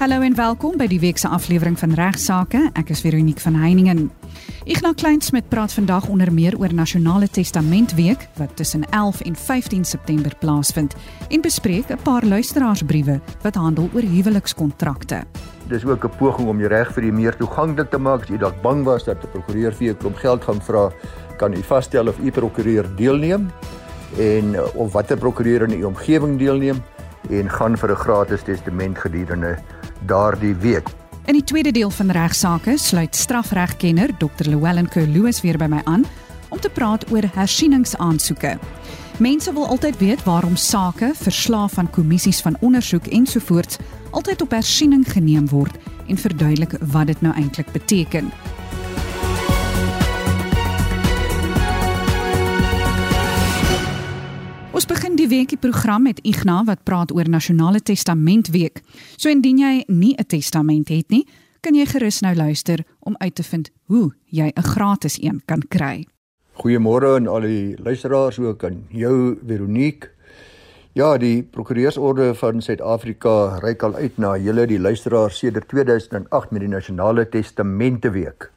Hallo en welkom by die week se aflewering van Regsake. Ek is Veronique van Heiningen. Ignas Kleinsmid praat vandag onder meer oor Nasionale Testamentweek wat tussen 11 en 15 September plaasvind en bespreek 'n paar luisteraarsbriewe wat handel oor huwelikskontrakte. Dis ook 'n poging om jou reg vir die meer toeganklik te maak. As jy dalk bang was dat 'n prokureur vir jou klomp geld gaan vra, kan u vasstel of u prokureur deelneem en of watter prokureur in u omgewing deelneem en gaan vir 'n gratis testament gedurende daardie week. In die tweede deel van regsaake sluit strafregkenner Dr. Llewellyn Kerloos weer by my aan om te praat oor hersieningsaansoeke. Mense wil altyd weet waarom sake, verslae van kommissies van ondersoek ensovoorts altyd op hersiening geneem word en verduidelik wat dit nou eintlik beteken. Begin die program met Ignas wat praat oor Nasionale Testamentweek. So indien jy nie 'n testament het nie, kan jy gerus nou luister om uit te vind hoe jy 'n gratis een kan kry. Goeiemôre aan al die luisteraars ook aan jou Veronique. Ja, die Prokureursorde van Suid-Afrika reik al uit na julle die luisteraars sedert 2008 met die Nasionale Testamenteweek.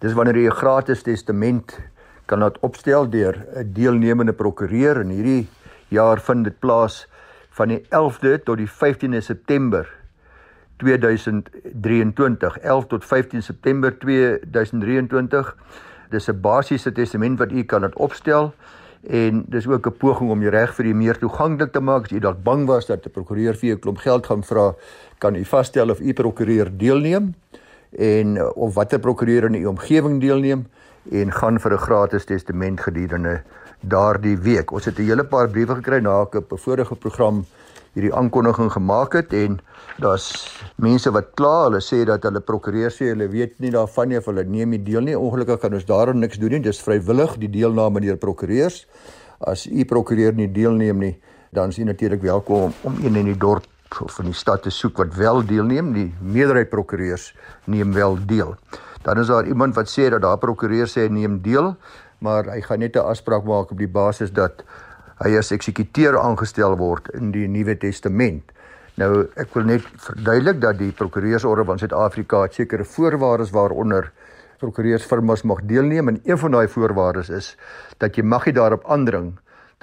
Dis wanneer jy 'n gratis testament kan laat opstel deur 'n deelnemende prokureur en hierdie jaar vind dit plaas van die 11de tot die 15de September 2023 11 tot 15 September 2023 dis 'n basiese testament wat u kan laat opstel en dis ook 'n poging om jou reg vir die meer toeganklik te maak. As jy dalk bang was dat 'n prokureur vir jou klomp geld gaan vra kan u vasstel of u prokureur deelneem en of watter prokureur in u omgewing deelneem en gaan vir 'n gratis testament gedurende daardie week. Ons het 'n hele paar briewe gekry na ek op 'n vorige program hierdie aankondiging gemaak het en daar's mense wat kla, hulle sê dat hulle prokureur sê hulle weet nie daarvan nie of hulle neem nie deel nie. Ongelukkig kan ons daarom niks doen nie. Dis vrywillig die deelname deur prokureurs. As u prokureur nie deelneem nie, dan is u natuurlik welkom om een in die dorp of in die stad te soek wat wel deelneem. Die meerderheid prokureurs neem wel deel. Dan is daar iemand wat sê dat daar prokureur sê neem deel, maar hy gaan net 'n afspraak maak op die basis dat hy as eksekuteur aangestel word in die Nuwe Testament. Nou ek wil net verduidelik dat die prokureursorde van Suid-Afrika sekere voorwaardes waaronder prokureursfirmas mag deelneem en een van daai voorwaardes is dat jy mag nie daarop aandring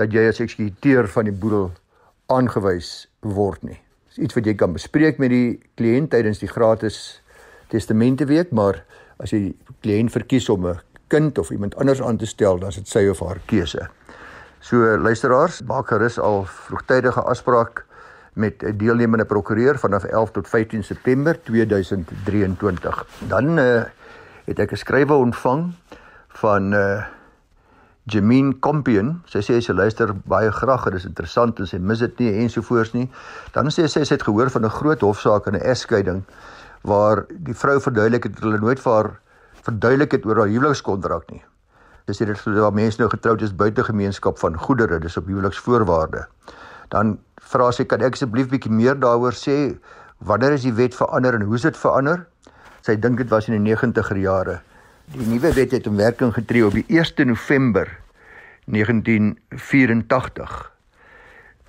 dat jy as eksekuteur van die boedel aangewys word nie. Dis iets wat jy kan bespreek met die kliënt tydens die gratis testamenteweek, maar as jy kliënt verkies om 'n kind of iemand anders aan te stel, dan is dit sy of haar keuse. So luisteraars, maak gerus al vroegtydige afspraak met 'n deelnemende prokureur vanaf 11 tot 15 September 2023. Dan uh, het ek 'n skrywe ontvang van uh Jameen Compion. Sy sê sy luister baie graag, dit is interessant en sy mis dit nie ensovoorts nie. Dan sê sy sy het gehoor van 'n groot hofsaak en 'n egskeiding waar die vrou verduidelik het hulle nooit vir haar verduidelik het oor haar huwelikskontrak nie. Dis hier dat daar mense nou getroud is buite gemeenskap van goedere, dis op huweliksvoorwaarde. Dan vra sy kan ek asseblief bietjie meer daaroor sê wanneer is die wet verander en hoe is dit verander? Sy dink dit was in die 90er jare. Die nuwe wet het in werking getree op die 1 November 1984.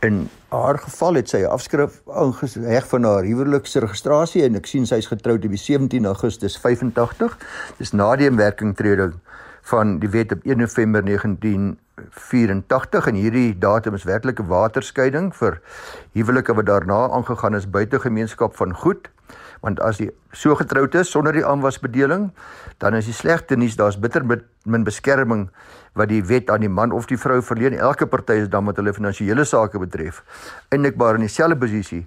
In haar geval het sy 'n afskrif aangeheg van haar huweliksregistrasie en ek sien sy is getroud op die 17 Augustus 85. Dis na die inwerkingtreding van die wet op 1 November 1984 en hierdie datum is werklik 'n waterskeiding vir huwelike wat daarna aangegaan is buite gemeenskap van goed want as jy so getroud is sonder die aanwasbedeling dan is die slegte nuus daar's bitter min beskerming wat die wet aan die man of die vrou verleen. Elke party is dan met hulle finansiële sake betref eintlikbaar in dieselfde posisie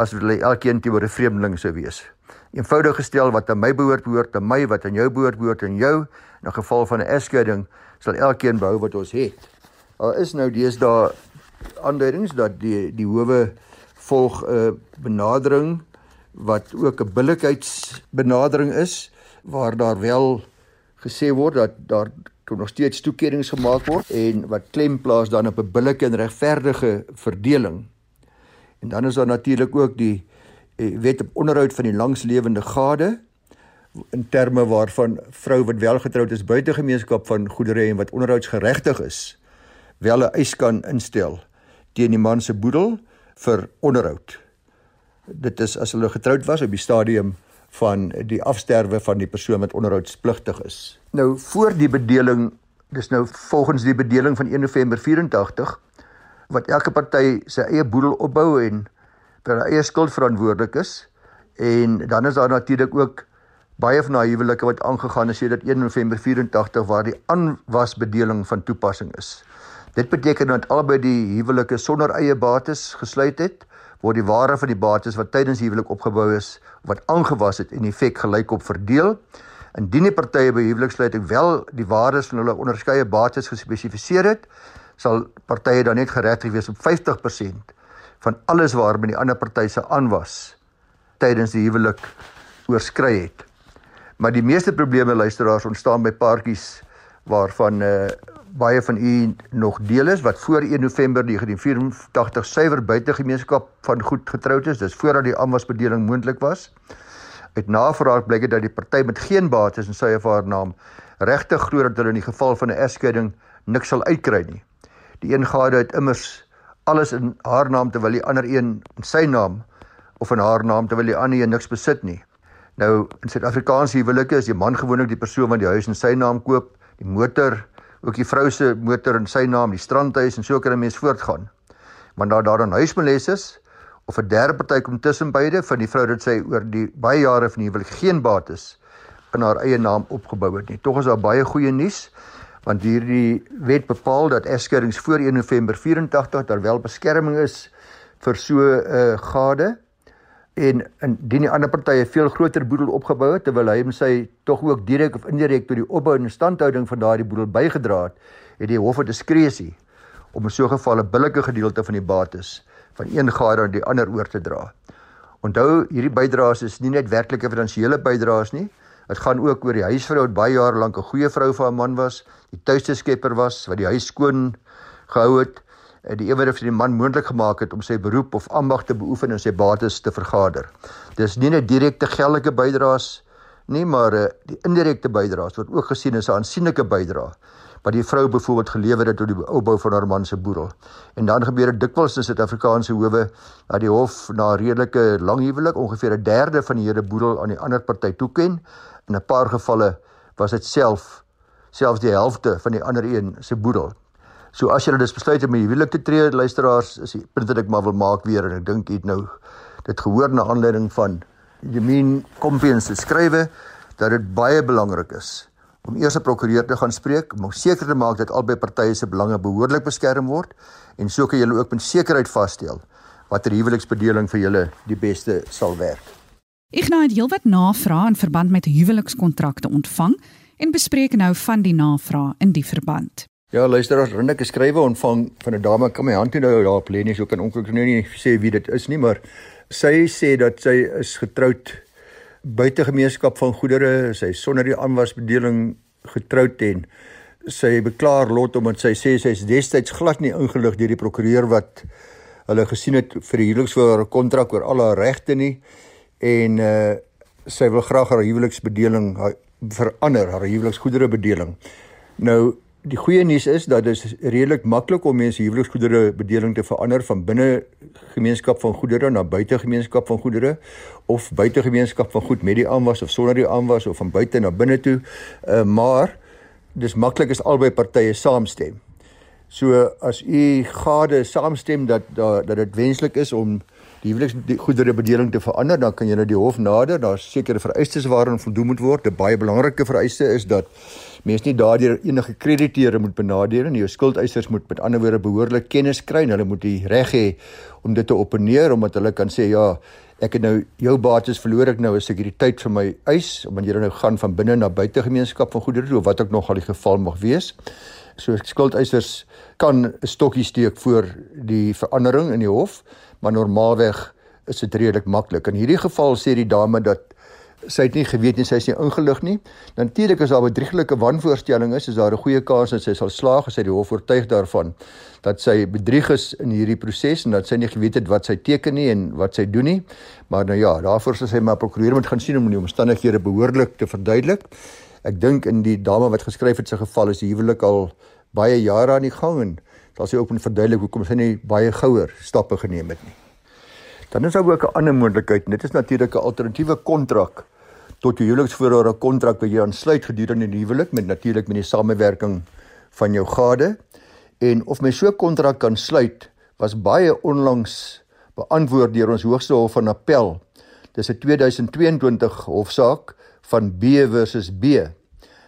as wat hulle elkeen teenoor 'n vreemdeling sou wees. Eenvoudig gestel wat aan my behoort behoort aan my wat aan jou behoort behoort aan jou. In 'n geval van 'n egskeiding sal elkeen behou wat ons het. Daar is nou deesdae aanduidings dat die die howe volg 'n uh, benadering wat ook 'n billikheidsbenadering is waar daar wel gesê word dat daar kon nog steeds toekennings gemaak word en wat klem plaas dan op 'n billike en regverdige verdeling. En dan is daar natuurlik ook die eh, wet op onderhoud van die langslewende gade in terme waarvan vrou wat wel getroud is buite gemeenskap van goedere en wat onderhoudsgeregtig is wel 'n eis kan instel teen die man se boedel vir onderhoud Dit is as hulle getroud was op die stadium van die afsterwe van die persoon wat onderhoudspligtig is. Nou voor die bedeling, dis nou volgens die bedeling van 1 November 84 wat elke party sy eie boedel opbou en vir haar eie skuld verantwoordelik is en dan is daar natuurlik ook baie van daai huwelike wat aangegaan is sedert 1 November 84 waar die aanwasbedeling van toepassing is. Dit beteken dat albei die huwelike sonder eie bates gesluit het, word die ware van die bates wat tydens huwelik opgebou is, wat aangewas het en effek gelykop verdeel. Indien die partye by huweliksluiting wel die waardes van hulle onderskeie bates gespesifiseer het, sal partye dan net geregtig wees op 50% van alles waarby die ander party se aanwas tydens die huwelik oorskry het. Maar die meeste probleme luisteraars ontstaan by paartjies waarvan uh, baie van u nog deel is wat voor 1 November 1984 suiwer buitegemeenskap van goed getroud is. Dis voordat die aanwasbedeling moontlik was. Uit navraag blyk dit dat die party met geen bates in sy of haar naam regtig glo dat hulle in die geval van 'n egskeiding niks sal uitkry nie. Die een gade het immers alles in haar naam terwyl die ander een in sy naam of in haar naam terwyl die ander een niks besit nie. Nou in Suid-Afrikaanse huwelike is die man gewoonlik die persoon wat die huis in sy naam koop, die motor, ook die vrou se motor in sy naam, die strandhuis en so kan 'n mens voortgaan. Wanneer daar dan huismeles is of 'n derde party kom tussen beide van die vrou dit sê oor die baie jare van huwelik geen bates in haar eie naam opgebou het nie. Tog is daar baie goeie nuus want hierdie wet bepaal dat egskeidings voor 1 November 84 daar wel beskerming is vir so 'n uh, gade en indien die ander partye veel groter boedel opgebou het terwyl hy hom sy tog ook direk of indirek tot die opbou en instandhouding van daardie boedel bygedra het, het die hof 'n diskresie om in so 'n geval 'n billike gedeelte van die bates van een gade aan die ander oor te dra. Onthou, hierdie bydraes is nie net werklike finansiële bydraes nie, Dit gaan ook oor die huisvrou wat baie jare lank 'n goeie vrou vir haar man was, die tuiste skepper was wat die huis skoon gehou het, en die ewige vir die man moontlik gemaak het om sy beroep of ambag te beoefen en sy bates te vergader. Dis nie net direkte geldelike bydraes nie, maar uh, die indirekte bydraes word ook gesien as 'n aansienlike bydrae wat die vrou byvoorbeeld gelewer het tot die opbou van haar man se boedel. En dan gebeur dit dikwels in Suid-Afrikaanse howe dat die hof na 'n redelike lang huwelik ongeveer 'n derde van die hele boedel aan die ander party toeken In 'n paar gevalle was dit self selfs die helfte van die ander een se boedel. So as jy dus besluit om 'n huwelik te tree, luisteraars, is die punt wat ek maar wil maak weer en ek dink het nou dit gehoor na aanleiding van Jemin Kompiens se skrywe dat dit baie belangrik is om eers 'n prokureur te gaan spreek om seker te maak dat albei partye se belange behoorlik beskerm word en so kan julle ook met sekerheid vasstel watter huweliksbedeling vir julle die beste sal werk. Ignas het heelwat navrae in verband met huwelikskontrakte ontvang en bespreek nou van die navrae in die verband. Ja, luisteraars, Rindik het skrywe ontvang van 'n dame kan my hand nou daar op lê nie, so kan ongelukkig nou nie sê wie dit is nie, maar sy sê dat sy is getroud buite gemeenskap van goedere, sy sonder die aanwasbedeling getroud en sy beklaar lot omdat sy sê sy is destyds glad nie ingelig deur die prokureur wat hulle gesien het vir die huweliksvoorwaarde kontrak oor al haar regte nie en uh sy wil graag haar huweliksbedeling verander, haar huweliksgoedere bedeling. Nou die goeie nuus is dat dit redelik maklik om mense huweliksgoedere bedeling te verander van binne gemeenskap van goedere na buite gemeenskap van goedere of buite gemeenskap van goed met die aanwas of sonder die aanwas of van buite na binne toe. Uh maar dis maklik as albei partye saamstem. So as u gade saamstem dat dat dit wenslik is om die huweliksgoedere bedeling te verander, dan kan jy nou die hof nader. Daar's sekere vereistes waaraan voldoen moet word. 'n Baie belangrike vereiste is dat mense nie daardeur enige krediteure moet benadeel nie. Jou skuldeisers moet met ander woorde behoorlik kennis kry en hulle moet die reg hê om dit te opponeer omdat hulle kan sê ja, ek het nou jou bates verloor ek nou 'n sekuriteit vir my eis omdat jy nou gaan van binne na buite gemeenskap van goedere of wat ook nog al die geval mag wees. So skuldeisers kan 'n stokkie steek voor die verandering in die hof maar normaalweg is dit redelik maklik. In hierdie geval sê die dame dat sy het nie geweet nie, sy is nie ingelig nie. Natuurlik as daar 'n bedrieglike wanvoorstelling is, is daar 'n goeie kans dat sy sal slaag as sy die hof oortuig daarvan dat sy bedrieg is in hierdie proses en dat sy nie geweet het wat sy teken nie en wat sy doen nie. Maar nou ja, daarvoor sal sy maar prokureur moet gaan sien om die omstandighede behoorlik te verduidelik. Ek dink in die dame wat geskryf het se geval is die huwelik al baie jare aan die gang en sal sy ook moet verduidelik hoekom sy nie baie gouer stappe geneem het nie. Dan is daar ook 'n ander moontlikheid. Dit is natuurlik 'n alternatiewe kontrak tot die huweliksvoorwaarde kontrak wat jy aansluit gedurende die huwelik met natuurlik met die samewerking van jou gade. En of mens so 'n kontrak kan sluit was baie onlangs beantwoord deur ons Hoogste Hof van Appel. Dis 'n 2022 hofsaak van B versus B.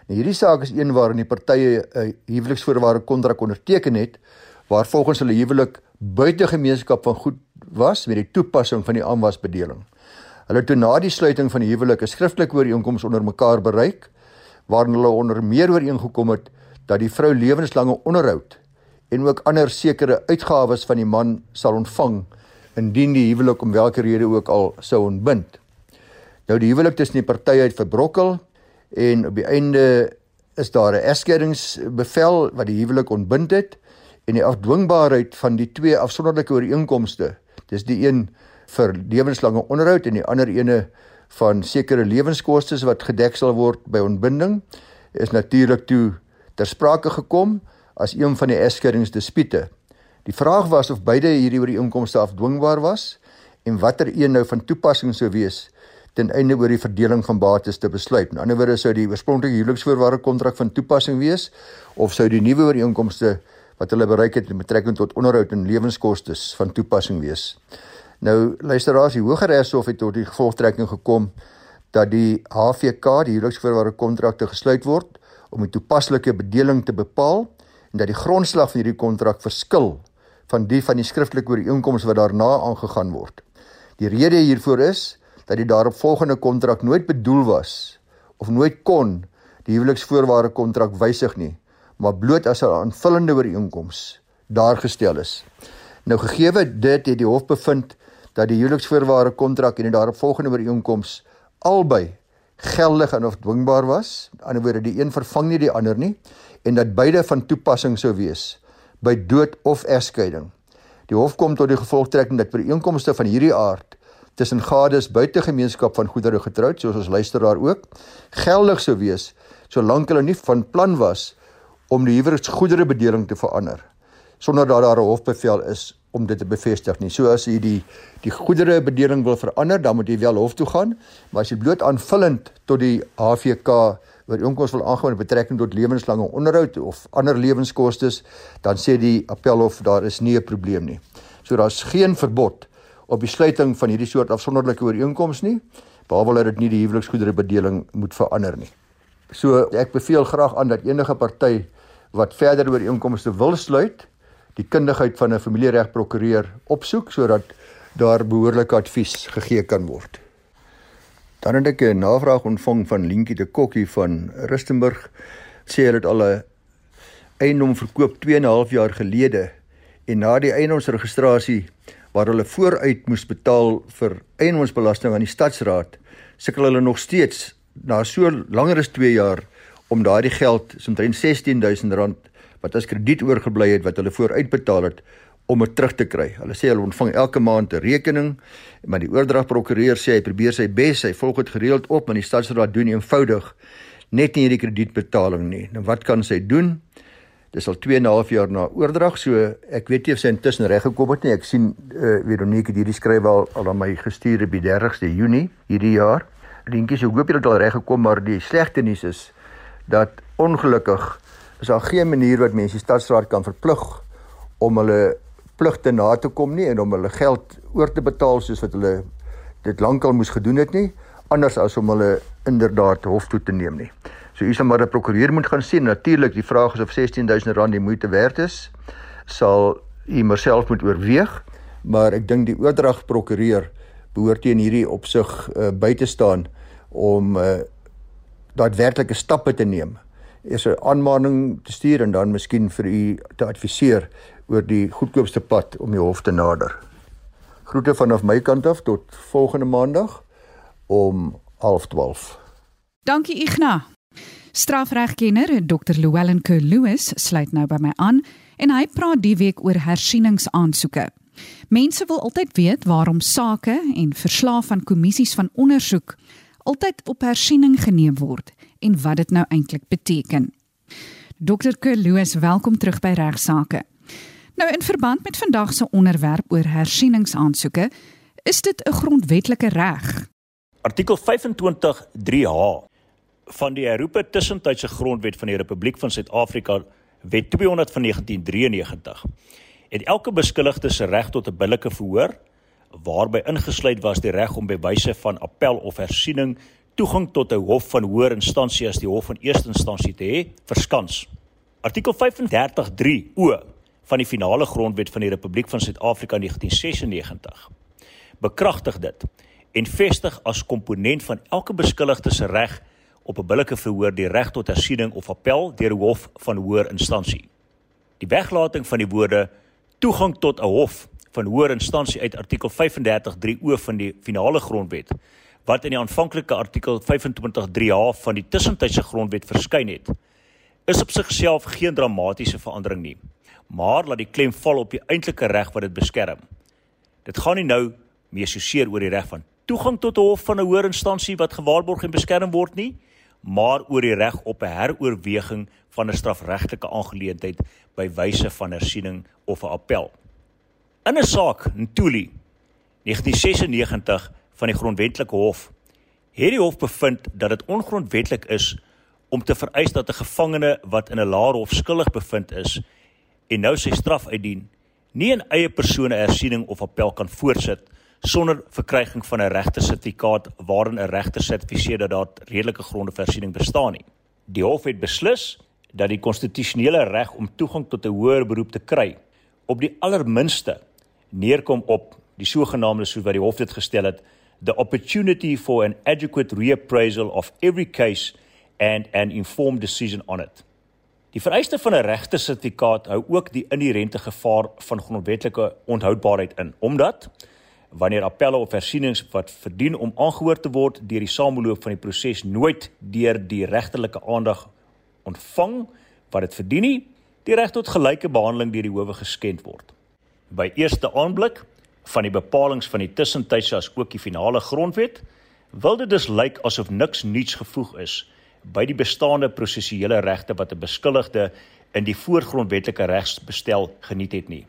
Nou hierdie saak is een waarin die partye 'n huweliksvoorwaarde kontrak onderteken het waar volgens hulle huwelik buite gemeenskap van goed was met die toepassing van die aanwasbedeling. Hulle het toe na die sluiting van die huwelik 'n skriftelike ooreenkoms onder mekaar bereik waarin hulle onder meer ooreengekom het dat die vrou lewenslange onderhoud en ook ander sekere uitgawes van die man sal ontvang indien die huwelik om watter rede ook al sou ontbind. Nou die huwelik tussen die partye het verbrokkel en op die einde is daar 'n egskeidingsbevel wat die huwelik ontbind het en die afdwingbaarheid van die twee afsonderlike ooreenkomste. Dis die een vir lewenslange onderhoud en die ander ene van sekere lewenskoste wat gedek sal word by ontbinding is natuurlik toe ter sprake gekom as een van die egskeidingsdispute. Die vraag was of beide hierdie ooreenkomste afdwingbaar was en watter een nou van toepassing sou wees ten einde oor die verdeling van bates te besluit. In ander woorde sou die oorspronklike huweliksvoorwaarde kontrak van toepassing wees of sou die nuwe ooreenkomste wat hulle bereik het met betrekking tot onderhoud en lewenskoste van toepassing wees. Nou luisteraars, die Hooggeregshof het tot die gevolgtrekking gekom dat die HVK, die huweliksvoorwaarde kontrakte gesluit word om 'n toepaslike bedeling te bepaal en dat die grondslag van hierdie kontrak verskil van die van die skriftelike ooreenkomste wat daarna aangegaan word. Die rede hiervoor is dat die daaropvolgende kontrak nooit bedoel was of nooit kon die huweliksvoorwaarde kontrak wysig nie maar bloot as 'n aanvullende ooreenkoms daar gestel is. Nou gegeewe dit het die hof bevind dat die huweliksvoorwaarde kontrak en die daaropvolgende ooreenkoms albei geldig en of dwingbaar was. Aan die ander woorde die een vervang nie die ander nie en dat beide van toepassing sou wees by dood of egskeiding. Die hof kom tot die gevolgtrekking dat ooreenkomste van hierdie aard tussen gades buite gemeenskap van goedere getroud soos ons luisteraar ook geldig sou wees solank hulle nie van plan was om die huweliksgoedere bedeling te verander sonder dat daar 'n hofbevel is om dit te bevestig nie. So as jy die die goedere bedeling wil verander, dan moet jy wel hof toe gaan, maar as jy bloot aanvullend tot die HVK oor inkomste wil aangaan met betrekking tot lewenslange onderhoud of ander lewenskoste, dan sê die appelhof daar is nie 'n probleem nie. So daar's geen verbod op die sluiting van hierdie soort afsonderlike ooreenkomste nie, behalwe dat dit nie die huweliksgoedere bedeling moet verander nie. So ek beveel graag aan dat enige party wat verder ooreenkomste wil sluit, die kundigheid van 'n familieregprokureur opsoek sodat daar behoorlike advies gegee kan word. Dan het ek 'n navraag ontvang van Lientjie de Kokkie van Rustenburg. Sê hulle het al 'n eiendom verkoop 2 en 'n half jaar gelede en na die eiendomsregistrasie waar hulle vooruit moes betaal vir eiendomsbelasting aan die stadsraad, sukkel hulle nog steeds na so langer as 2 jaar om daardie geld, omtrent R16000 wat as krediet oorgebly het wat hulle vooruitbetaal het om dit terug te kry. Hulle sê hulle ontvang elke maand 'n rekening, maar die oordragprokureur sê hy probeer sy bes, hy volg dit gereeld op, maar die stadsraad doen eenvoudig net nie hierdie kredietbetaling nie. Nou wat kan sy doen? Dis al 2 en 'n half jaar na oordrag, so ek weet nie of sy intussen reg gekom het nie. Ek sien uh, Veronique het hierdie skryf al al aan my gestuur op die 30ste Junie hierdie jaar. Dinkie, so hoop jy dit al reg gekom, maar die slegte nuus is dat ongelukkig is daar geen manier wat mense stadsraad kan verplig om hulle pligte na te kom nie en om hulle geld oor te betaal soos wat hulle dit lankal moes gedoen het nie anders as om hulle inderdaad hof toe te neem nie. So u sal maar 'n prokureur moet gaan sien. Natuurlik, die vraag is of 16000 rand die moeite werd is. Sal u myself moet oorweeg, maar ek dink die oordrag prokureur behoort teen hierdie opsig uh, by te staan om uh, daadwerklike stappe te neem is 'n aanmaning te stuur en dan miskien vir u te adviseer oor die goedkoopste pad om die hof te nader. Groete vanaf my kant af tot volgende maandag om 11:12. Dankie Igna. Strafregkenner Dr. Llewellyn Kerr-Lewis sluit nou by my aan en hy praat die week oor hersieningsaansoeke. Mense wil altyd weet waarom sake en verslae van kommissies van ondersoek altyd op hersiening geneem word en wat dit nou eintlik beteken. Dr. Kerloos, welkom terug by Regsake. Nou in verband met vandag se onderwerp oor hersieningsaansoeke, Is dit 'n grondwetlike reg? Artikel 25 3H van die herroepe tussentydse grondwet van die Republiek van Suid-Afrika Wet 200 van 1993 het elke beskuldigde se reg tot 'n billike verhoor waarby ingesluit was die reg om by wyse van appel of hersiening toegang tot 'n hof van hoër instansie as die hof van eerste instansie te hê, verskans. Artikel 35.3 O van die finale grondwet van die Republiek van Suid-Afrika 1996 bekragtig dit en vestig as komponent van elke beskuldigde se reg op 'n billike verhoor die reg tot hersiening of appel deur 'n hof van hoër instansie. Die weglating van die woorde toegang tot 'n hof van hoër instansie uit artikel 35.3 o van die finale grondwet wat in die aanvanklike artikel 25.3h van die tussentydse grondwet verskyn het, is op sigself geen dramatiese verandering nie, maar laat die klem val op die eintlike reg wat dit beskerm. Dit gaan nie nou meer so seer oor die reg van toegang tot 'n hof van 'n hoër instansie wat gewaarborg en beskerm word nie, maar oor die reg op 'n heroorweging van 'n strafregtelike aangeleentheid by wyse van hersiening of 'n appel. In 'n saak Ntuli 1996 van die grondwetlike hof het die hof bevind dat dit ongrondwetlik is om te vereis dat 'n gevangene wat in 'n laer hof skuldig bevind is en nou sy straf uitdien, nie 'n eie persone hersiening of appel kan voortsit sonder verkryging van 'n regtersertifikaat waarin 'n regter sertifiseer dat daar redelike gronde vir hersiening bestaan nie. Die hof het beslis dat die konstitusionele reg om toegang tot 'n hoër beroep te kry op die allerminste neerkom op die sogenaamde soos wat die hof dit gestel het the opportunity for an adequate reappraisal of every case and an informed decision on it. Die vereiste van 'n regtersertifikaat hou ook die inherente gevaar van grondwetlike onhoudbaarheid in omdat wanneer appelle of versienings wat verdien om aangehoor te word deur die sameloop van die proses nooit deur die regterlike aandag ontvang wat dit verdien nie, die reg tot gelyke behandeling deur die howe geskend word. By eerste aanblik van die bepalinge van die tussentydse as ook die finale grondwet, wil dit dus lyk asof niks nuuts gevoeg is by die bestaande prosessuele regte wat 'n beskuldigde in die voorgrondwetlike regsbestel geniet het nie.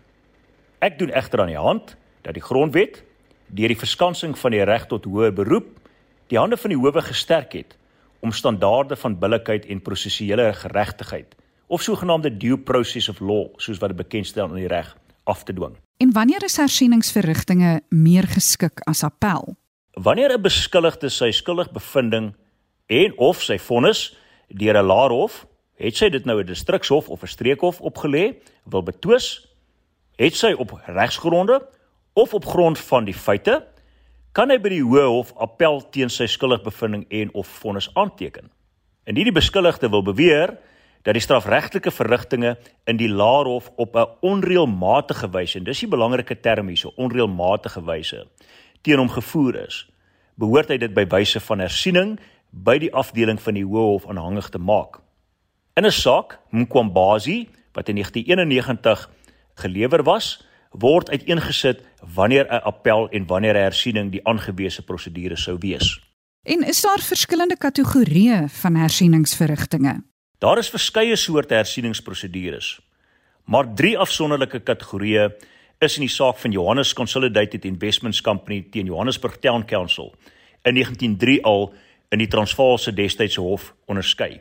Ek doen egter aan die hand dat die grondwet deur die verskansing van die reg tot hoë beroep die hande van die howe gesterk het om standaarde van billikheid en prosessuele geregtigheid of sogenaamde due process of law soos wat dit bekend staan in die reg af te dwing. En wanneer is hersieningsverrigtinge meer geskik as appel? Wanneer 'n beskuldigde sy skuldig bevinding en of sy vonnis deur 'n laer hof, het sy dit nou 'n distrikshof of 'n streekhof opgelê, wil betwis, het sy op regsgronde of op grond van die feite, kan hy by die hoë hof appel teen sy skuldig bevinding en of vonnis aanteken. Indien die beskuldigde wil beweer dat die strafregtelike verrigtinge in die Laerhof op 'n onreëlmatige wyse, en dis die belangrike term hierso, onreëlmatige wyse, teen hom gevoer is, behoort hy dit by wyse van hersiening by die afdeling van die Hooghof aanhangig te maak. In 'n saak Mkwambazi wat in 1991 gelewer was, word uiteengesit wanneer 'n appel en wanneer 'n hersiening die aangewese prosedure sou wees. En is daar verskillende kategorieë van hersieningsverrigtinge? Daar is verskeie soorte hersieningsprosedures, maar drie afsonderlike kategorieë is in die saak van Johannes Consolidated Investments Company teen Johannesburg Town Council in 1903 al in die Transvaalse destydse hof onderskei.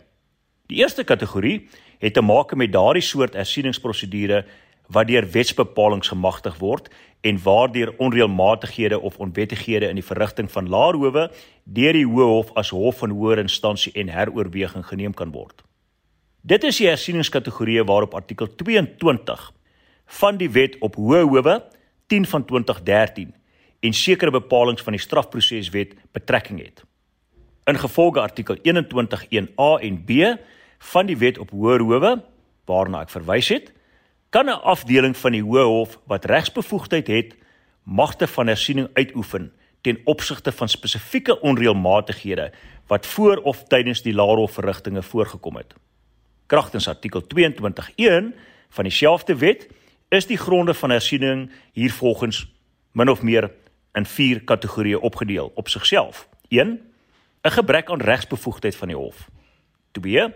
Die eerste kategorie het te maak met daardie soort hersieningsprosedure wat deur wetsbepalinge gemagtig word en waardeur onreëlmatighede of onwettighede in die verrigting van laerhowe deur die hoë hof as hof van hoër instansie en heroorweging geneem kan word. Dit is die hersieningskategorieë waarop artikel 22 van die Wet op Hoë Howe 10 van 2013 en sekere bepalinge van die strafproseswet betrekking het. In gevolge artikel 21(1)A en B van die Wet op Hoë Howe waarna ek verwys het, kan 'n afdeling van die Hoë Hof wat regsbevoegdheid het, magte van hersiening uitoefen ten opsigte van spesifieke onreëlmatighede wat voor of tydens die laerhofverrigtinge voorgekom het. Kragtens artikel 22.1 van dieselfde wet is die gronde van hersiening hier volgens min of meer in vier kategorieë opgedeel op sigself. 1. 'n gebrek aan regsbevoegdheid van die hof. 2.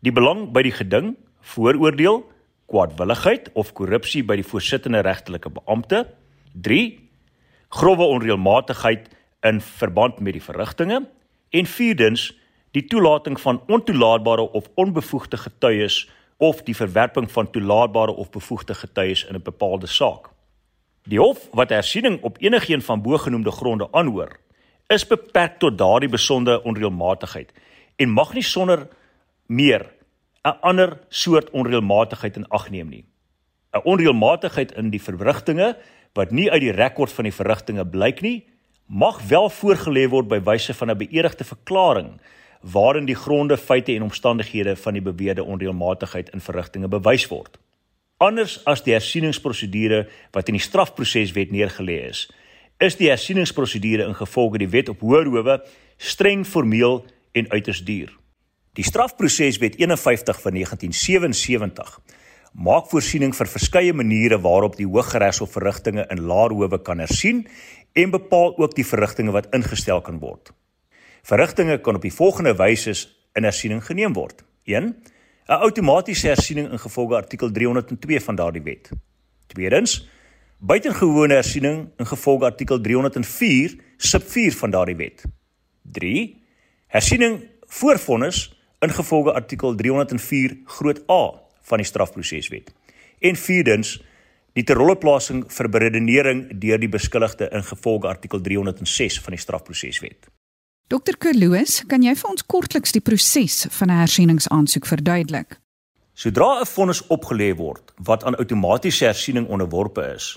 Die belang by die geding, vooroordeel, kwaadwilligheid of korrupsie by die voorsittende regtelike beampte. 3. grove onreëlmatigheid in verband met die verrigtinge en vierdens die toelating van ontoelaatbare of onbevoegde getuies of die verwerping van toelaatbare of bevoegde getuies in 'n bepaalde saak. Die hof wat hersiening op enigiets van bogenoemde gronde aanhoor, is beperk tot daardie besonde onreëlmatigheid en mag nie sonder meer 'n ander soort onreëlmatigheid in ag neem nie. 'n Onreëlmatigheid in die verrigtinge wat nie uit die rekord van die verrigtinge blyk nie, mag wel voorgelê word by wyse van 'n beëdigde verklaring waarin die gronde, feite en omstandighede van die beweerde onreëlmatigheid in verrigtinge bewys word. Anders as die hersieningsprosedure wat in die strafproseswet neergelê is, is die hersieningsprosedure ingevolge die wet op hoër howe streng formeel en uiters duur. Die strafproseswet 51 van 1977 maak voorsiening vir verskeie maniere waarop die Hooggeregshof verrigtinge in laer howe kan hersien en bepaal ook die verrigtinge wat ingestel kan word. Verrigtinge kan op die volgende wyse in hersiening geneem word. 1. 'n Outomatiese hersiening ingevolge artikel 302 van daardie wet. Tweedens, buitengewone hersiening ingevolge artikel 304 sub 4 van daardie wet. 3. Hersiening voorvonnis ingevolge artikel 304 groot A van die strafproseswet. En vierdens, die terrolleplasing vir beredenering deur die beskuldigde ingevolge artikel 306 van die strafproseswet. Dr. Kerloos, kan jy vir ons kortliks die proses van 'n hersieningsaansoek verduidelik? Sodra 'n vonnis opgelê word wat aan outomatiese hersiening onderworpe is,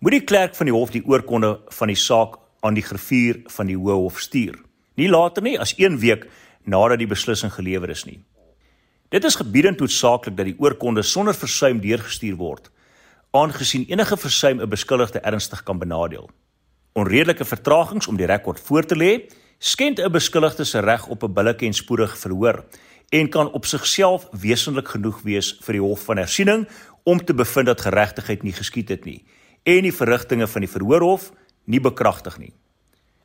moet die klerk van die hof die oorkonde van die saak aan die griffier van die Hoë Hof stuur. Nie later nie as 1 week nadat die beslissing gelewer is nie. Dit is gebiedend noodsaaklik dat die oorkonde sonder versuim deurgestuur word, aangesien enige versuim 'n beskuldigde ernstig kan benadeel. Onredelike vertragings om die rekord voor te lê skend 'n beskuldigde se reg op 'n billike en spoedige verhoor en kan op sigself wesentlik genoeg wees vir die hof van hersiening om te bevind dat geregtigheid nie geskied het nie en die verrigtinge van die verhoorhof nie bekragtig nie.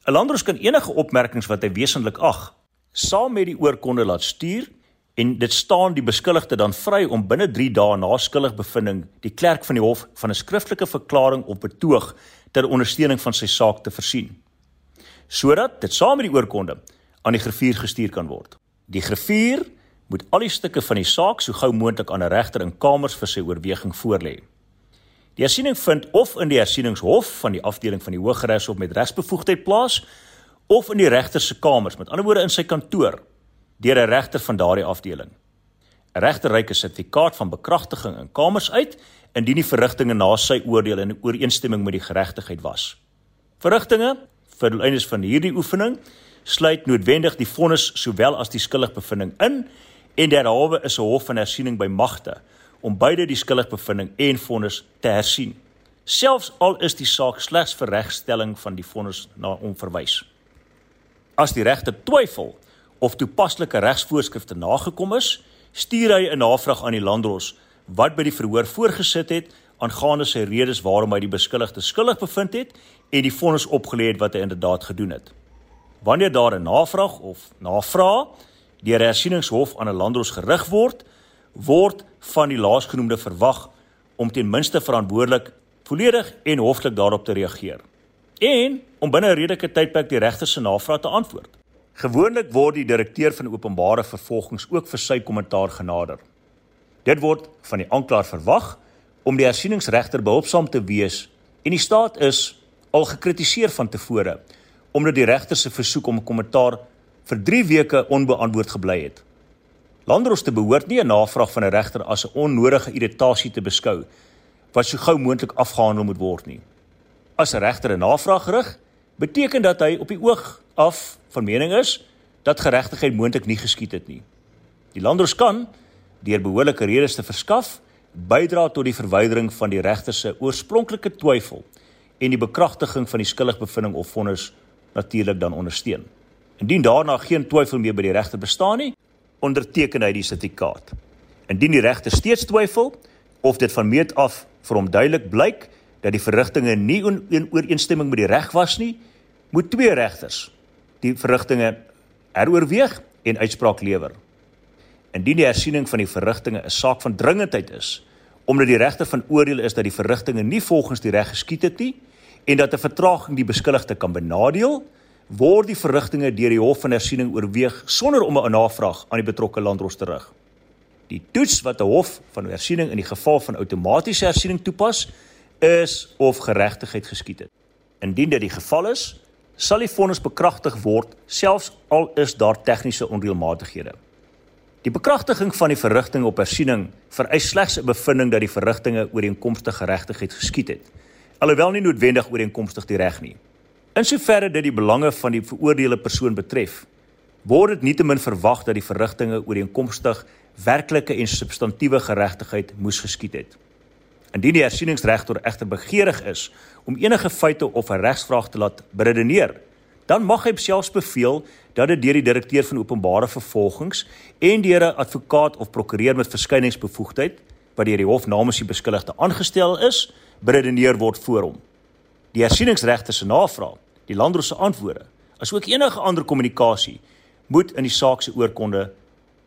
'n Landros kan enige opmerkings wat hy wesentlik ag, saam met die oorkonde laat stuur en dit staan die beskuldigde dan vry om binne 3 dae na skuldigbevinding die klerk van die hof van 'n skriftelike verklaring op betoog ter ondersteuning van sy saak te voorsien sodat dit saam met die oorkonde aan die griffier gestuur kan word. Die griffier moet al die stukke van die saak so gou moontlik aan 'n regter in kamers vir sy oorweging voorlê. Die hersiening vind of in die hersieningshof van die afdeling van die Hooggeregshof met regsbevoegdheid plaas of in die regter se kamers, met ander woorde in sy kantoor, deur 'n regter van daardie afdeling. 'n Regter reik 'n sertifikaat van bekragtiging in kamers uit indien die verrigtinge na sy oordeel in ooreenstemming met die geregtigheid was. Verrigtinge vir doeleindes van hierdie oefening sluit noodwendig die vonnis sowel as die skuldigbevindings in en derhalwe is 'n hof van hersiening by magte om beide die skuldigbevindings en vonnis te hersien. Selfs al is die saak slegs vir regstelling van die vonnis na onverwys. As die regter twyfel of toepaslike regsvoorskrifte nagekom is stuur hy 'n navraag aan die landdros wat by die verhoor voorgesit het aangaande sy redes waarom hy die beskuldigde skuldig bevind het en die vonnis opgelê het wat hy inderdaad gedoen het. Wanneer daar 'n navraag of navraag deur die hersieningshof aan 'n landros gerig word, word van die laasgenoemde verwag om ten minste verantwoordelik, volledig en hoflik daarop te reageer en om binne 'n redelike tydperk die regter se navraag te antwoord. Gewoonlik word die direkteur van openbare vervolgings ook vir sy kommentaar genader. Dit word van die aanklaer verwag om die hersieningsregter behulpsaam te wees en die staat is al gekritiseer van tevore omdat die regter se versoek om 'n kommentaar vir 3 weke onbeantwoord gebly het. Landros te behoort nie 'n navraag van 'n regter as 'n onnodige irritasie te beskou wat so gou moontlik afgehandel moet word nie. As 'n regter 'n navraag rig, beteken dat hy op die oog af van mening is dat geregtigheid moontlik nie geskied het nie. Die Landros kan deur behoorlike redes te verskaf bydra tot die verwydering van die regter se oorspronklike twyfel en die bekragtiging van die skuldigbevinding of vonnis natuurlik dan ondersteun. Indien daarna geen twyfel meer by die regter bestaan nie, onderteken hy die sertifikaat. Indien die regter steeds twyfel of dit van meet af vir hom duidelik blyk dat die verrigtinge nie in ooreenstemming met die reg was nie, moet twee regters die verrigtinge heroorweeg en uitspraak lewer. Indien die hersiening van die verrigtinge 'n saak van dringendheid is, omdat die regter van oordeel is dat die verrigtinge nie volgens die reg geskied het nie en dat 'n vertraging die beskuldigde kan benadeel, word die verrigtinge deur die Hof van Hersiening oorweeg sonder om 'n navraag aan die betrokke landdros te rig. Die toets wat 'n hof van hersiening in die geval van outomatiese hersiening toepas, is of geregtigheid geskied het. Indien dit die geval is, sal die vonnis bekragtig word selfs al is daar tegniese onreëlmatighede. Die bekragtiging van die verrigting op hersiening vereis slegs 'n bevinding dat die verrigtinge ooreenkomstig geregtigheid geskied het, alhoewel nie noodwendig ooreenkomstig die reg nie. In soverre dit die belange van die veroordeelde persoon betref, word dit nietemin verwag dat die verrigtinge ooreenkomstig werklike en substantiewe geregtigheid moes geskied het. Indien die hersieningsregter egter begeerig is om enige feite of 'n regsvraag te laat beredeneer, dan mag hy selfs beveel dat dit deur die direkteur van openbare vervolgings en deur 'n advokaat of prokureur met verskyningsbevoegdheid wat deur die hof namens die beskuldigde aangestel is, beredeneer word voor hom. Die hersieningsregter se navraag, die landdros se antwoorde, asook enige ander kommunikasie moet in die saak se oorkonde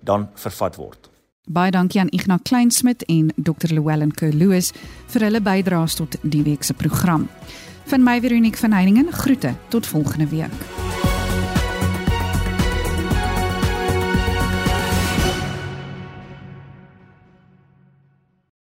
dan vervat word. Baie dankie aan Ignas Kleinsmid en Dr. Llewellyn Kerloos vir hulle bydraes tot die week se program. Van my Veronique van Heiningen groete tot volgende week.